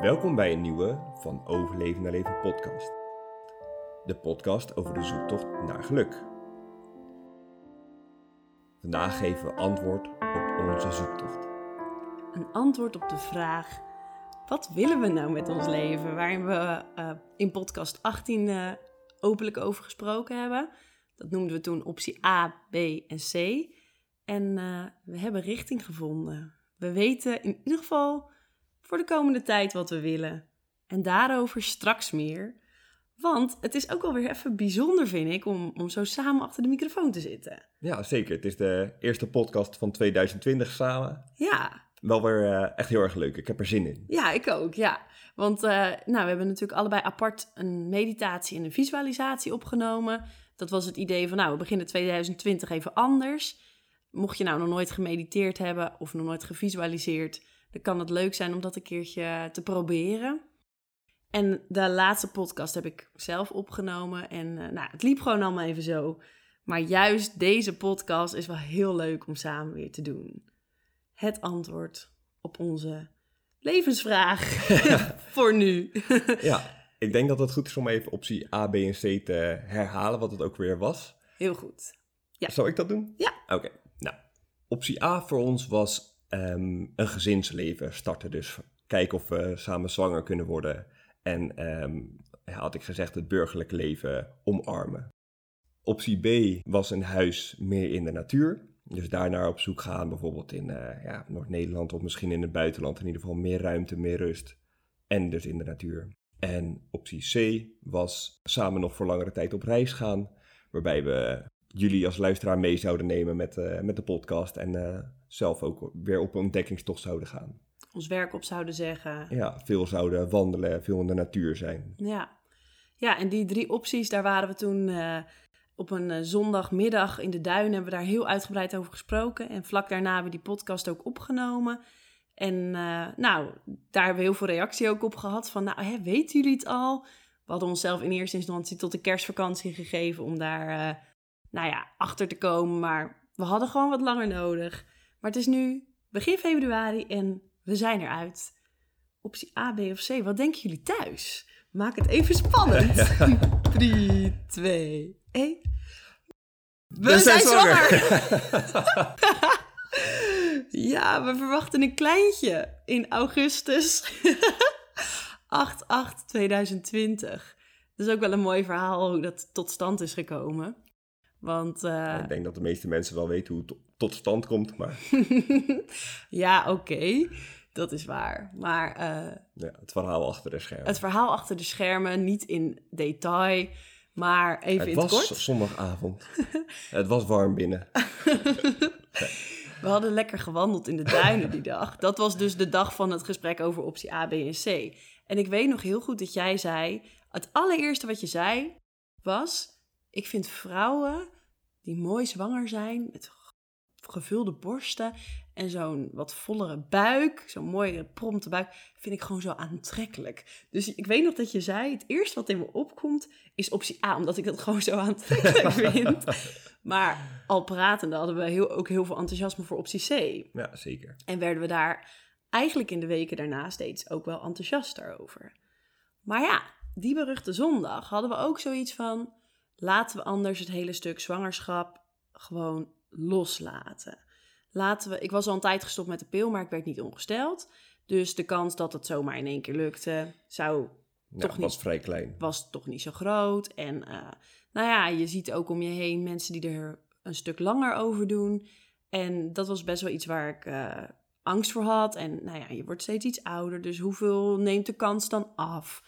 Welkom bij een nieuwe van Overleven naar Leven podcast. De podcast over de zoektocht naar geluk. Vandaag geven we antwoord op onze zoektocht. Een antwoord op de vraag: wat willen we nou met ons leven? Waarin we uh, in podcast 18 uh, openlijk over gesproken hebben. Dat noemden we toen optie A, B en C. En uh, we hebben richting gevonden. We weten in ieder geval voor de komende tijd wat we willen. En daarover straks meer. Want het is ook wel weer even bijzonder, vind ik, om, om zo samen achter de microfoon te zitten. Ja, zeker. Het is de eerste podcast van 2020 samen. Ja. Wel weer uh, echt heel erg leuk. Ik heb er zin in. Ja, ik ook, ja. Want uh, nou, we hebben natuurlijk allebei apart een meditatie en een visualisatie opgenomen. Dat was het idee van, nou, we beginnen 2020 even anders. Mocht je nou nog nooit gemediteerd hebben of nog nooit gevisualiseerd dan kan het leuk zijn om dat een keertje te proberen. En de laatste podcast heb ik zelf opgenomen. En uh, nou, het liep gewoon allemaal even zo. Maar juist deze podcast is wel heel leuk om samen weer te doen. Het antwoord op onze levensvraag voor nu. ja, ik denk dat het goed is om even optie A, B en C te herhalen, wat het ook weer was. Heel goed. Ja. Zal ik dat doen? Ja. Oké. Nou, optie A voor ons was um, een gezinsleven starten. Dus kijken of we samen zwanger kunnen worden. En um, had ik gezegd, het burgerlijke leven omarmen. Optie B was een huis meer in de natuur. Dus daarnaar op zoek gaan, bijvoorbeeld in uh, ja, Noord-Nederland of misschien in het buitenland. In ieder geval meer ruimte, meer rust. En dus in de natuur. En optie C was samen nog voor langere tijd op reis gaan. Waarbij we jullie als luisteraar mee zouden nemen met, uh, met de podcast. En uh, zelf ook weer op een ontdekkingstocht zouden gaan. Ons werk op zouden zeggen. Ja, veel zouden wandelen, veel in de natuur zijn. Ja, ja en die drie opties, daar waren we toen uh, op een zondagmiddag in de duinen. Hebben we daar heel uitgebreid over gesproken. En vlak daarna hebben we die podcast ook opgenomen. En nou, daar hebben we heel veel reactie ook op gehad. Van, nou, hè, weten jullie het al? We hadden onszelf in eerste instantie tot de kerstvakantie gegeven om daar nou ja, achter te komen. Maar we hadden gewoon wat langer nodig. Maar het is nu begin februari en we zijn eruit. Optie A, B of C. Wat denken jullie thuis? Maak het even spannend. 3, 2, 1. We, we zijn, zijn zwanger! ja, we verwachten een kleintje in augustus 8-8-2020. Dat is ook wel een mooi verhaal hoe dat tot stand is gekomen. Want, uh... Ik denk dat de meeste mensen wel weten hoe het tot stand komt, maar... ja, oké. Okay. Dat is waar. Maar... Uh... Ja, het verhaal achter de schermen. Het verhaal achter de schermen, niet in detail, maar even het in het kort. Het was zondagavond. het was warm binnen. We hadden lekker gewandeld in de duinen die dag. Dat was dus de dag van het gesprek over optie A, B en C. En ik weet nog heel goed dat jij zei... Het allereerste wat je zei was ik vind vrouwen die mooi zwanger zijn, met gevulde borsten en zo'n wat vollere buik, zo'n mooie prompte buik, vind ik gewoon zo aantrekkelijk. Dus ik weet nog dat je zei, het eerste wat in me opkomt is optie A, omdat ik dat gewoon zo aantrekkelijk vind. Maar al pratende hadden we heel, ook heel veel enthousiasme voor optie C. Ja, zeker. En werden we daar eigenlijk in de weken daarna steeds ook wel enthousiaster over. Maar ja, die beruchte zondag hadden we ook zoiets van Laten we anders het hele stuk zwangerschap gewoon loslaten. Laten we, ik was al een tijd gestopt met de pil, maar ik werd niet ongesteld. Dus de kans dat het zomaar in één keer lukte, zou ja, toch was niet, vrij klein. Was toch niet zo groot. En uh, nou ja, je ziet ook om je heen mensen die er een stuk langer over doen. En dat was best wel iets waar ik uh, angst voor had. En nou ja, je wordt steeds iets ouder, dus hoeveel neemt de kans dan af?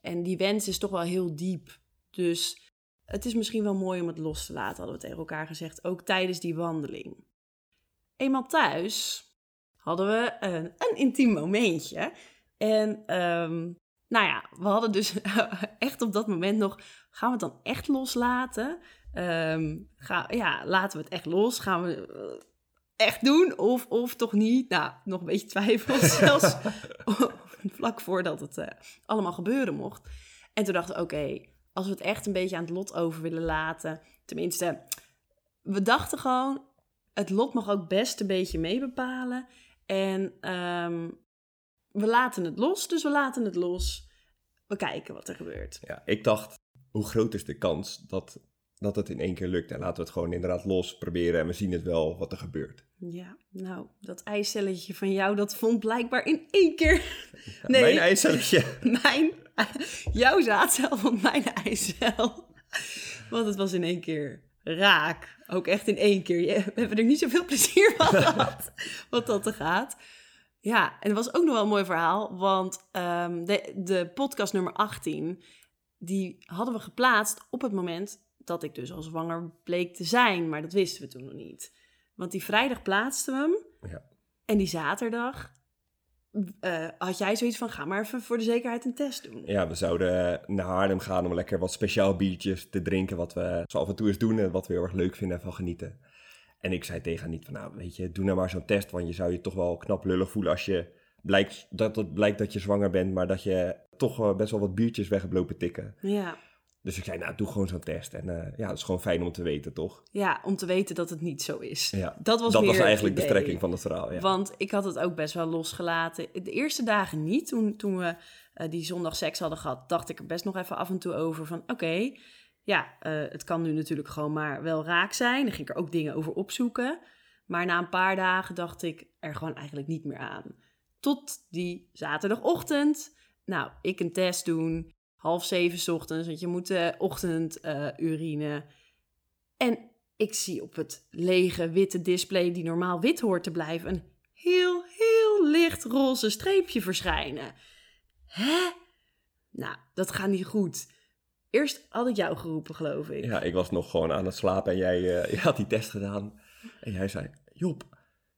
En die wens is toch wel heel diep. Dus het is misschien wel mooi om het los te laten, hadden we tegen elkaar gezegd, ook tijdens die wandeling. Eenmaal thuis hadden we een, een intiem momentje. En um, nou ja, we hadden dus echt op dat moment nog, gaan we het dan echt loslaten? Um, ga, ja, laten we het echt los? Gaan we uh, echt doen of, of toch niet? Nou, nog een beetje twijfel zelfs, vlak voordat het uh, allemaal gebeuren mocht. En toen dachten we, oké, okay, als we het echt een beetje aan het lot over willen laten. Tenminste, we dachten gewoon, het lot mag ook best een beetje meebepalen. En um, we laten het los, dus we laten het los. We kijken wat er gebeurt. Ja, ik dacht, hoe groot is de kans dat, dat het in één keer lukt? En laten we het gewoon inderdaad los proberen en we zien het wel wat er gebeurt. Ja, nou, dat eicelletje van jou, dat vond blijkbaar in één keer... Nee. Mijn eicelletje. Mijn, jouw zaadcel vond mijn eicel. Want het was in één keer raak. Ook echt in één keer. We hebben er niet zoveel plezier van gehad, wat dat er gaat. Ja, en het was ook nog wel een mooi verhaal, want ehm, de, de podcast nummer 18, die hadden we geplaatst op het moment dat ik dus al zwanger bleek te zijn, maar dat wisten we toen nog niet. Want die vrijdag plaatsten we hem Ja. en die zaterdag eh, had jij zoiets van, ga maar even voor de zekerheid een test doen. Ja, we zouden naar Haarlem gaan om lekker wat speciaal biertjes te drinken, wat we zo af en toe eens doen en wat we heel erg leuk vinden en van genieten. En ik zei tegen niet van, nou weet je, doe nou maar zo'n test, want je zou je toch wel knap lullig voelen als je blijkt dat het blijkt dat je zwanger bent, maar dat je toch wel best wel wat biertjes weg hebt lopen tikken. Ja. Dus ik zei, nou, doe gewoon zo'n test. En uh, ja, het is gewoon fijn om te weten, toch? Ja, om te weten dat het niet zo is. Ja, dat was, dat was eigenlijk de strekking van het verhaal. Ja. Want ik had het ook best wel losgelaten. De eerste dagen niet. Toen, toen we uh, die zondag seks hadden gehad, dacht ik er best nog even af en toe over van... Oké, okay, ja, uh, het kan nu natuurlijk gewoon maar wel raak zijn. Dan ging ik er ook dingen over opzoeken. Maar na een paar dagen dacht ik er gewoon eigenlijk niet meer aan. Tot die zaterdagochtend. Nou, ik een test doen. Half zeven 's ochtends, want je moet de ochtend uh, urine. En ik zie op het lege witte display, die normaal wit hoort te blijven, een heel, heel licht roze streepje verschijnen. Hè? Nou, dat gaat niet goed. Eerst had ik jou geroepen, geloof ik. Ja, ik was nog gewoon aan het slapen en jij uh, je had die test gedaan. En jij zei, Job,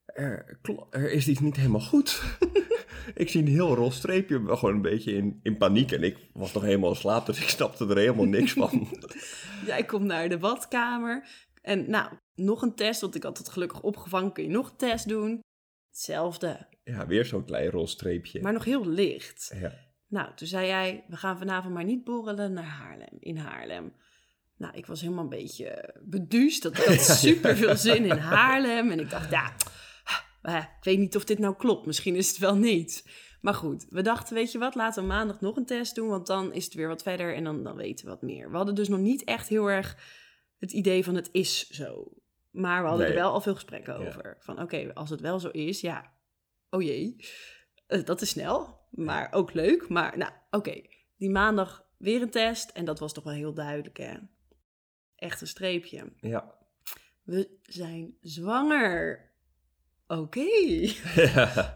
er, er is iets niet helemaal goed. ik zie een heel roze streepje, gewoon een beetje in, in paniek. En ik was nog helemaal in slaap, dus ik snapte er helemaal niks van. Jij komt naar de badkamer. En nou, nog een test, want ik had het gelukkig opgevangen. Kun je nog een test doen? Hetzelfde. Ja, weer zo'n klein roze streepje. Maar nog heel licht. Ja. Nou, toen zei jij, we gaan vanavond maar niet borrelen naar Haarlem, in Haarlem. Nou, ik was helemaal een beetje beduusd. Dat had super veel zin in Haarlem. En ik dacht, ja, ik weet niet of dit nou klopt. Misschien is het wel niet. Maar goed, we dachten, weet je wat, laten we maandag nog een test doen. Want dan is het weer wat verder en dan, dan weten we wat meer. We hadden dus nog niet echt heel erg het idee van het is zo. Maar we hadden Nee. er wel al veel gesprekken over. Van oké, als het wel zo is, ja, oh jee, eh, dat is snel. Maar ook leuk. Maar nou, oké, die maandag weer een test. En dat was toch wel heel duidelijk, hè. Echt een streepje. Ja. We zijn zwanger. Oké.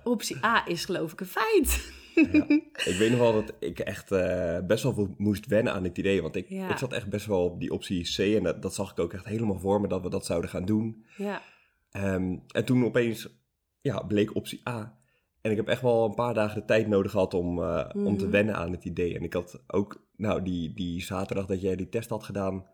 Optie A is geloof ik een feit. Ik weet nog wel dat ik echt eh, best wel moest wennen aan het idee. Want ik, Ja. ik zat echt best wel op die optie C. En dat, dat zag ik ook echt helemaal voor me dat we dat zouden gaan doen. ja. Ehm, en toen opeens ja, bleek optie A. En ik heb echt wel een paar dagen de tijd nodig gehad om, eh, om te Mhm. wennen aan het idee. En ik had ook, nou, die, die zaterdag dat jij die test had gedaan,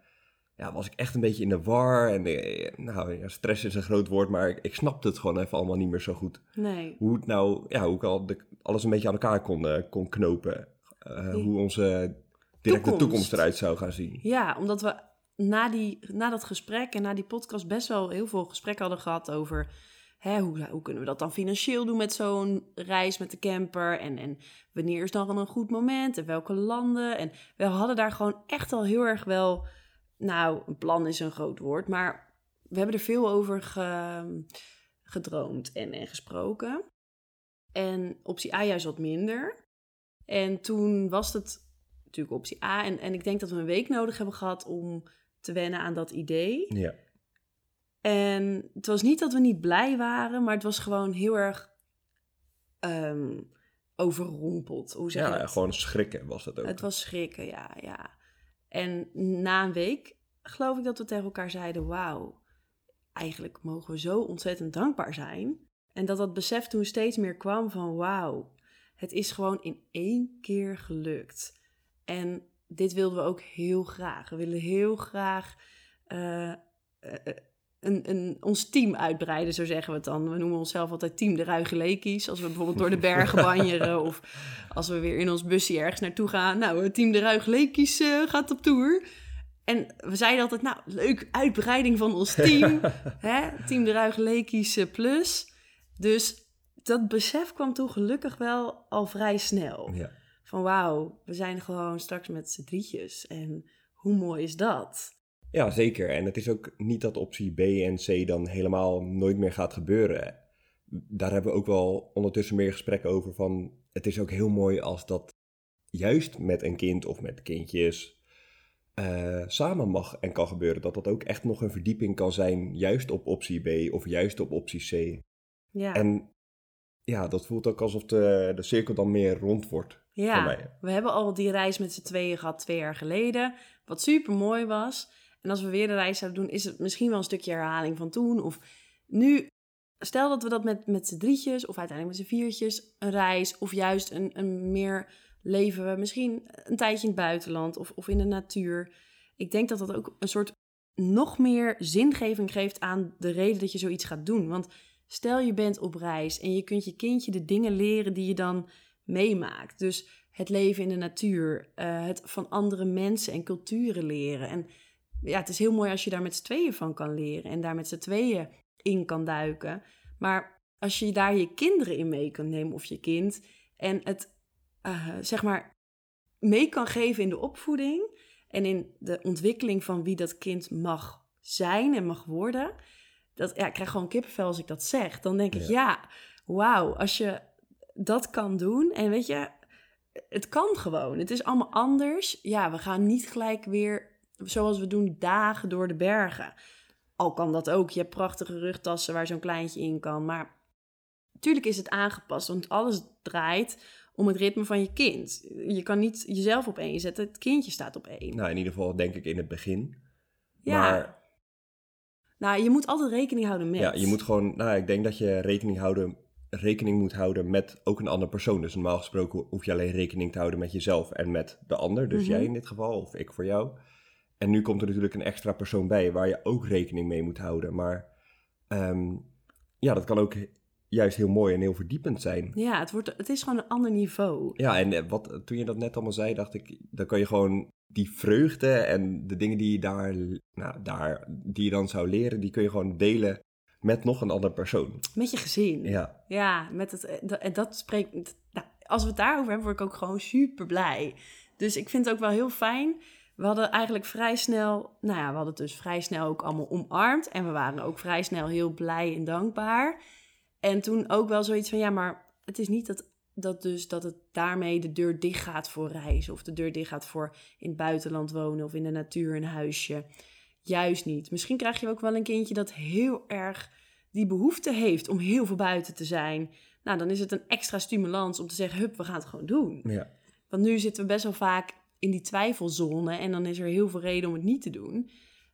ja, was ik echt een beetje in de war. En eh, nou, ja, stress is een groot woord, maar ik, ik snapte het gewoon even allemaal niet meer zo goed. Nee. Hoe het nou, ja, hoe ik al de, alles een beetje aan elkaar kon, eh, kon knopen. Eh, Hoe onze directe Toekomst. toekomst eruit zou gaan zien. Ja, omdat we na, die, na dat gesprek en na die podcast best wel heel veel gesprekken hadden gehad over hè, hoe, hoe kunnen we dat dan financieel doen met zo'n reis met de camper en, en wanneer is dan een goed moment en welke landen. En we hadden daar gewoon echt al heel erg wel, nou, een plan is een groot woord, maar we hebben er veel over ge- gedroomd en, en gesproken. En optie A juist wat minder. En toen was het natuurlijk optie A. En, en ik denk dat we een week nodig hebben gehad om te wennen aan dat idee. Ja, En het was niet dat we niet blij waren, maar het was gewoon heel erg ehm, overrompeld. Hoe zeg je ja dat? gewoon schrikken was dat ook. Het was schrikken, ja, ja. En na een week geloof ik dat we tegen elkaar zeiden: Wauw, eigenlijk mogen we zo ontzettend dankbaar zijn. En dat dat besef toen steeds meer kwam van: Wauw, het is gewoon in één keer gelukt. En dit wilden we ook heel graag. We willen heel graag eh, eh, eh, een, een, ons team uitbreiden, zo zeggen we het dan. We noemen onszelf altijd Team de Ruigelekies. Als we bijvoorbeeld door de bergen banjeren of als we weer in ons busje ergens naartoe gaan. Nou, Team de Ruigelekies eh, gaat op tour. En we zeiden altijd, nou, leuk, uitbreiding van ons team. hè? Team de Ruigelekies eh, plus. Dus dat besef kwam toen gelukkig wel al vrij snel. Ja. Van wauw, we zijn gewoon straks met z'n drietjes. En hoe mooi is dat? Ja, zeker. En het is ook niet dat optie B en C dan helemaal nooit meer gaat gebeuren. Daar hebben we ook wel ondertussen meer gesprekken over van... Het is ook heel mooi als dat juist met een kind of met kindjes eh, samen mag en kan gebeuren. Dat dat ook echt nog een verdieping kan zijn, juist op optie B of juist op optie C. Ja, En ja, dat voelt ook alsof de, de cirkel dan meer rond wordt. voor ja. mij. we hebben al die reis met z'n tweeën gehad twee jaar geleden. Wat super mooi was. En als we weer de reis zouden doen, is het misschien wel een stukje herhaling van toen. Of nu, stel dat we dat met, met z'n drietjes of uiteindelijk met z'n viertjes, een reis of juist een, een meer leven we misschien een tijdje in het buitenland of, of in de natuur. Ik denk dat dat ook een soort nog meer zingeving geeft aan de reden dat je zoiets gaat doen. Want stel je bent op reis en je kunt je kindje de dingen leren die je dan meemaakt. Dus het leven in de natuur, eh, het van andere mensen en culturen leren. En ja, het is heel mooi als je daar met z'n tweeën van kan leren en daar met z'n tweeën in kan duiken. Maar als je daar je kinderen in mee kan nemen of je kind en het eh, zeg maar mee kan geven in de opvoeding en in de ontwikkeling van wie dat kind mag zijn en mag worden. Dat, ja, ik krijg gewoon kippenvel als ik dat zeg. Dan denk ik, Ja. ja, wauw, als je dat kan doen. En weet je, het kan gewoon. Het is allemaal anders. Ja, we gaan niet gelijk weer, zoals we doen, dagen door de bergen. Al kan dat ook. Je hebt prachtige rugtassen waar zo'n kleintje in kan. Maar natuurlijk is het aangepast, want alles draait om het ritme van je kind. Je kan niet jezelf op één zetten, het kindje staat op één. Nou, in ieder geval denk ik in het begin. ja, Maar nou, je moet altijd rekening houden met. ja, je moet gewoon, nou, ik denk dat je rekening, houden, rekening moet houden met ook een andere persoon. Dus normaal gesproken hoef je alleen rekening te houden met jezelf en met de ander. Dus Mhm. jij in dit geval, of ik voor jou. En nu komt er natuurlijk een extra persoon bij waar je ook rekening mee moet houden. Maar ehm, ja, dat kan ook juist heel mooi en heel verdiepend zijn. Ja, het, wordt, het is gewoon een ander niveau. Ja, en eh, wat, toen je dat net allemaal zei, dacht ik, dan kan je gewoon die vreugde en de dingen die je daar, nou, daar, die je dan zou leren, die kun je gewoon delen met nog een andere persoon. Met je gezin. Ja, Ja, met het, eh, dat, en dat spreekt. Nou, als we het daarover hebben, word ik ook gewoon super blij. Dus ik vind het ook wel heel fijn. We hadden eigenlijk vrij snel, nou ja, we hadden het dus vrij snel ook allemaal omarmd. En we waren ook vrij snel heel blij en dankbaar. En toen ook wel zoiets van, ja, maar het is niet dat, dat dus dat het daarmee de deur dicht gaat voor reizen. Of de deur dicht gaat voor in het buitenland wonen of in de natuur een huisje. Juist niet. Misschien krijg je ook wel een kindje dat heel erg die behoefte heeft om heel veel buiten te zijn. Nou, dan is het een extra stimulans om te zeggen, hup, we gaan het gewoon doen. ja, Want nu zitten we best wel vaak in die twijfelzone en dan is er heel veel reden om het niet te doen.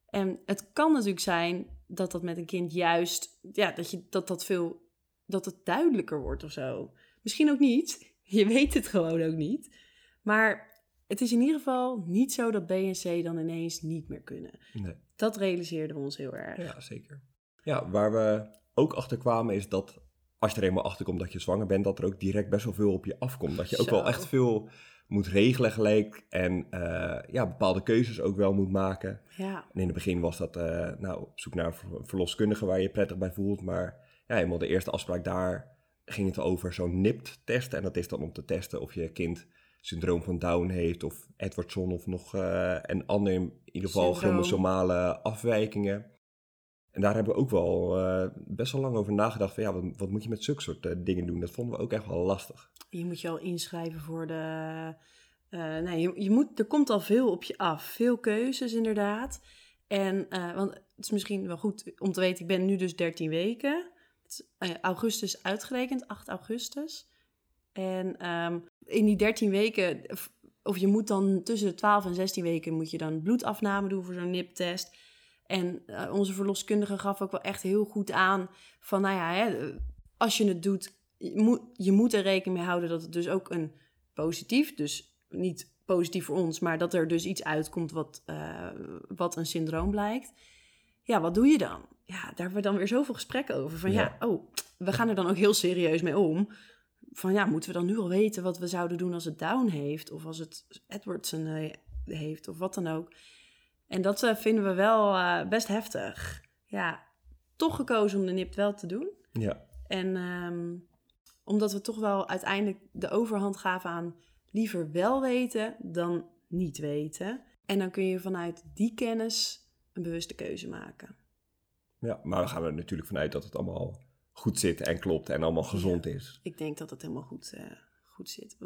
En het kan natuurlijk zijn dat dat met een kind juist, ja, dat je, dat, dat veel, dat het duidelijker wordt of zo. Misschien ook niet. Je weet het gewoon ook niet. Maar het is in ieder geval niet zo dat B en C dan ineens niet meer kunnen. nee. Dat realiseerden we ons heel erg. ja, zeker. Ja, waar we ook achter kwamen is dat als je er eenmaal achter komt dat je zwanger bent, dat er ook direct best wel veel op je afkomt. Dat je ook Zo. wel echt veel moet regelen gelijk en eh, ja, bepaalde keuzes ook wel moet maken. Ja. En in het begin was dat eh, nou, op zoek naar een ver- verloskundige waar je je prettig bij voelt. Maar ja, eenmaal de eerste afspraak daar ging het over zo'n NIPT-test. En dat is dan om te testen of je kind syndroom van Down heeft of Edwardson of nog eh een ander, in ieder geval Syndroom. chromosomale afwijkingen. En daar hebben we ook wel eh, best wel lang over nagedacht van ja, wat, wat moet je met zulke soort eh, dingen doen? Dat vonden we ook echt wel lastig. Je moet je al inschrijven voor de. eh, nee, je, je moet, er komt al veel op je af. Veel keuzes, inderdaad. En, want het is misschien wel goed om te weten, ik ben nu dus 13 weken. Augustus uitgerekend, 8 augustus. En ehm, in die 13 weken, of je moet dan tussen de 12 en 16 weken, moet je dan bloedafname doen voor zo'n NIP-test. En eh, onze verloskundige gaf ook wel echt heel goed aan van, nou ja, hè, als je het doet, je moet, je moet er rekening mee houden dat het dus ook een positief, dus niet positief voor ons, maar dat er dus iets uitkomt wat, eh, wat een syndroom blijkt. Ja, wat doe je dan? Ja, daar hebben we dan weer zoveel gesprekken over. Van ja. Ja. oh, we gaan er dan ook heel serieus mee om. Van ja, moeten we dan nu al weten wat we zouden doen als het Down heeft? Of als het Edwardson eh, heeft, of wat dan ook. En dat eh, vinden we wel eh, best heftig. Ja, toch gekozen om de NIP wel te doen. Ja, En ehm, Omdat we toch wel uiteindelijk de overhand gaven aan liever wel weten dan niet weten. En dan kun je vanuit die kennis een bewuste keuze maken. Ja, maar dan gaan we er natuurlijk vanuit dat het allemaal goed zit en klopt en allemaal gezond is. Ik denk dat het helemaal goed, uh, goed zit.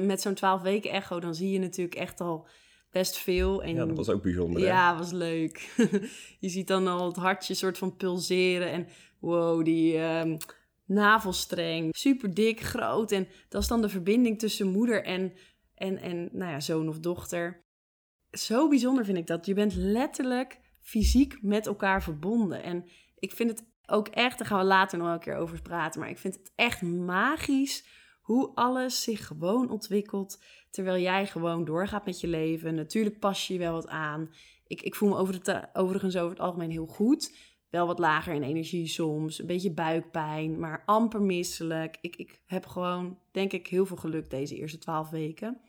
Met zo'n 12 weken echo, dan zie je natuurlijk echt al best veel. En, ja, dat was ook bijzonder. Ja, was leuk. je ziet dan al het hartje soort van pulseren. En wow, die uh, navelstreng. Super dik, groot. En dat is dan de verbinding tussen moeder en, en, en nou ja, zoon of dochter. Zo bijzonder vind ik dat. Je bent letterlijk fysiek met elkaar verbonden. En ik vind het ook echt, daar gaan we later nog een keer over praten. Maar ik vind het echt magisch hoe alles zich gewoon ontwikkelt terwijl jij gewoon doorgaat met je leven. Natuurlijk pas je je wel wat aan. Ik, ik voel me over overigens over het algemeen heel goed. Wel wat lager in energie soms, een beetje buikpijn, maar amper misselijk. Ik, ik heb gewoon, denk ik, heel veel geluk deze eerste twaalf weken.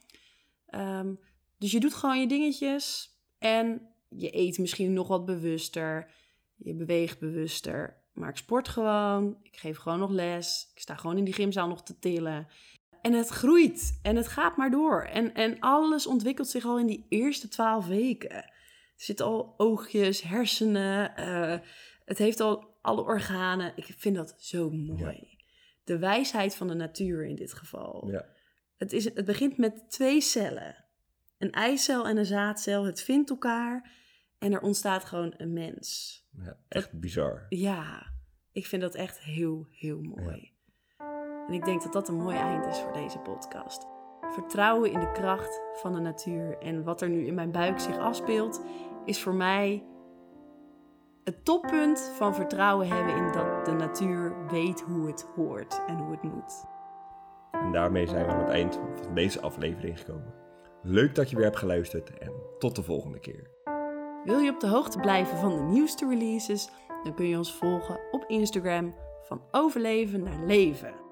Ehm, dus je doet gewoon je dingetjes en je eet misschien nog wat bewuster. Je beweegt bewuster. Maar ik sport gewoon. Ik geef gewoon nog les. Ik sta gewoon in die gymzaal nog te tillen. En het groeit. En het gaat maar door. En, en alles ontwikkelt zich al in die eerste twaalf weken. Er zitten al oogjes, hersenen. Uh, het heeft al alle organen. Ik vind dat zo mooi. De wijsheid van de natuur in dit geval. Ja. Het, is, het begint met twee cellen. Een eicel en een zaadcel. Het vindt elkaar. En er ontstaat gewoon een mens. Ja, echt bizar. Ja, ik vind dat echt heel, heel mooi. En ik denk dat dat een mooi eind is voor deze podcast. Vertrouwen in de kracht van de natuur en wat er nu in mijn buik zich afspeelt, is voor mij het toppunt van vertrouwen hebben in dat de natuur weet hoe het hoort en hoe het moet. En daarmee zijn we aan het eind van deze aflevering gekomen. Leuk dat je weer hebt geluisterd en tot de volgende keer. Wil je op de hoogte blijven van de nieuwste releases? Dan kun je ons volgen op Instagram van overleven naar leven.